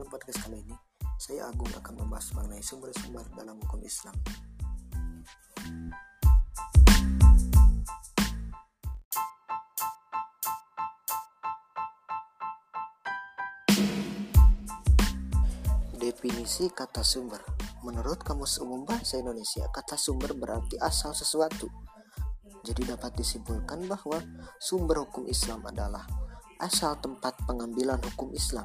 podcast kali ini, saya Agung akan membahas mengenai sumber-sumber dalam hukum Islam. Definisi kata sumber Menurut Kamus Umum Bahasa Indonesia, kata sumber berarti asal sesuatu. Jadi dapat disimpulkan bahwa sumber hukum Islam adalah asal tempat pengambilan hukum Islam.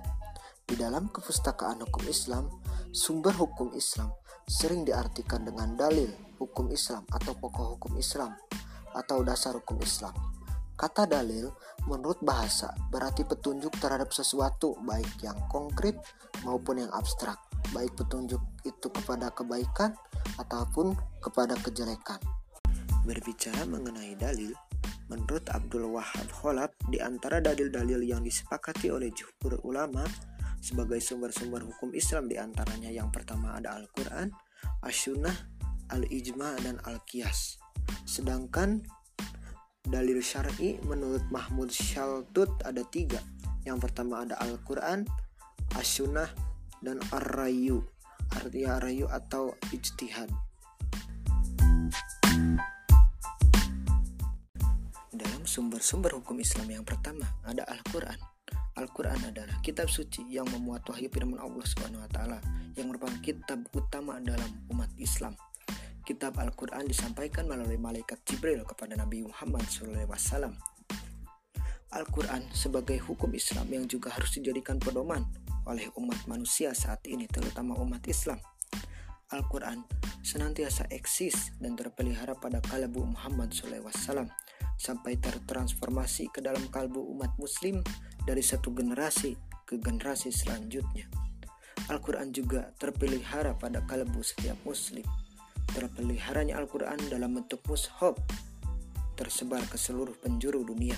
Di dalam kepustakaan hukum Islam, sumber hukum Islam sering diartikan dengan dalil hukum Islam atau pokok hukum Islam atau dasar hukum Islam. Kata dalil menurut bahasa berarti petunjuk terhadap sesuatu baik yang konkret maupun yang abstrak, baik petunjuk itu kepada kebaikan ataupun kepada kejelekan. Berbicara mengenai dalil, Menurut Abdul Wahab Kholab, di antara dalil-dalil yang disepakati oleh jumhur ulama sebagai sumber-sumber hukum Islam di antaranya yang pertama ada Al-Quran, As-Sunnah, Al-Ijma, dan Al-Qiyas. Sedangkan dalil syar'i menurut Mahmud Shaltut ada tiga. Yang pertama ada Al-Quran, As-Sunnah, dan Ar-Rayu. Artinya Ar-Rayu atau ijtihad. sumber-sumber hukum Islam yang pertama ada Al-Quran. Al-Quran adalah kitab suci yang memuat wahyu firman Allah Subhanahu wa taala yang merupakan kitab utama dalam umat Islam. Kitab Al-Quran disampaikan melalui malaikat Jibril kepada Nabi Muhammad SAW. Al-Quran sebagai hukum Islam yang juga harus dijadikan pedoman oleh umat manusia saat ini, terutama umat Islam. Al-Quran senantiasa eksis dan terpelihara pada kalbu Muhammad SAW sampai tertransformasi ke dalam kalbu umat muslim dari satu generasi ke generasi selanjutnya. Al-Quran juga terpelihara pada kalbu setiap muslim. Terpeliharanya Al-Quran dalam bentuk mushaf tersebar ke seluruh penjuru dunia.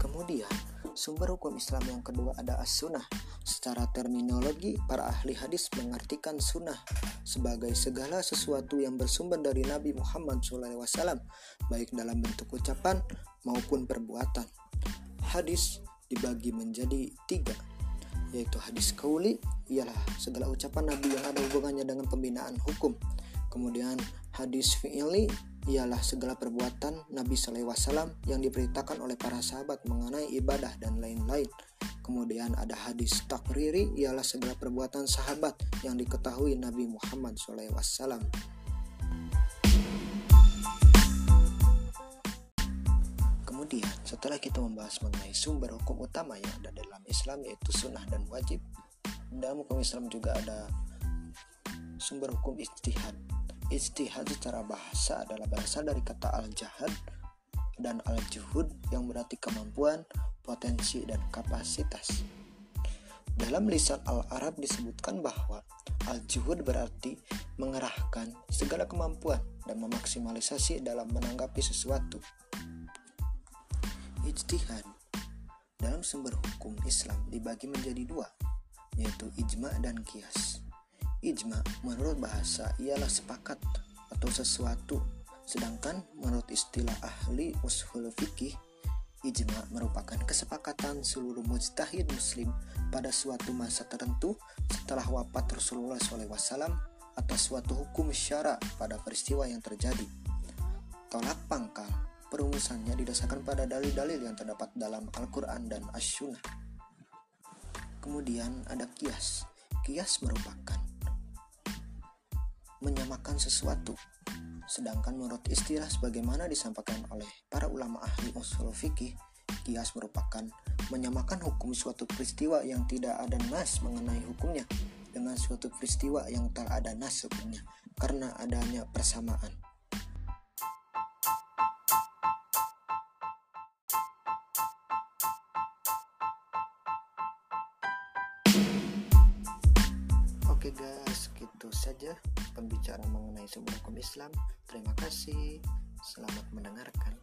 Kemudian, sumber hukum Islam yang kedua ada as-sunnah Secara terminologi, para ahli hadis mengartikan sunnah sebagai segala sesuatu yang bersumber dari Nabi Muhammad SAW, baik dalam bentuk ucapan maupun perbuatan. Hadis dibagi menjadi tiga, yaitu hadis kauli, ialah segala ucapan Nabi yang ada hubungannya dengan pembinaan hukum. Kemudian hadis fi'ili ialah segala perbuatan Nabi SAW yang diberitakan oleh para sahabat mengenai ibadah dan lain-lain. Kemudian ada hadis takriri ialah segala perbuatan sahabat yang diketahui Nabi Muhammad SAW. Kemudian setelah kita membahas mengenai sumber hukum utama yang ada dalam Islam yaitu sunnah dan wajib, dalam hukum Islam juga ada sumber hukum istihad. Istihad secara bahasa adalah berasal dari kata al-jahad dan al-juhud yang berarti kemampuan, potensi, dan kapasitas. Dalam lisan Al-Arab disebutkan bahwa al-juhud berarti mengerahkan segala kemampuan dan memaksimalisasi dalam menanggapi sesuatu. Ijtihad dalam sumber hukum Islam dibagi menjadi dua, yaitu ijma dan kias. Ijma menurut bahasa ialah sepakat atau sesuatu Sedangkan menurut istilah ahli usul fikih, ijma merupakan kesepakatan seluruh mujtahid muslim pada suatu masa tertentu setelah wafat Rasulullah SAW atas suatu hukum syara pada peristiwa yang terjadi. Tolak pangkal perumusannya didasarkan pada dalil-dalil yang terdapat dalam Al-Quran dan As-Sunnah. Kemudian ada kias. Kias merupakan menyamakan sesuatu Sedangkan menurut istilah sebagaimana disampaikan oleh para ulama ahli usul fikih, kias merupakan menyamakan hukum suatu peristiwa yang tidak ada nas mengenai hukumnya dengan suatu peristiwa yang tak ada nas hukumnya karena adanya persamaan. Oke guys, gitu saja pembicaraan mengenai sumber hukum Islam. Terima kasih. Selamat mendengarkan.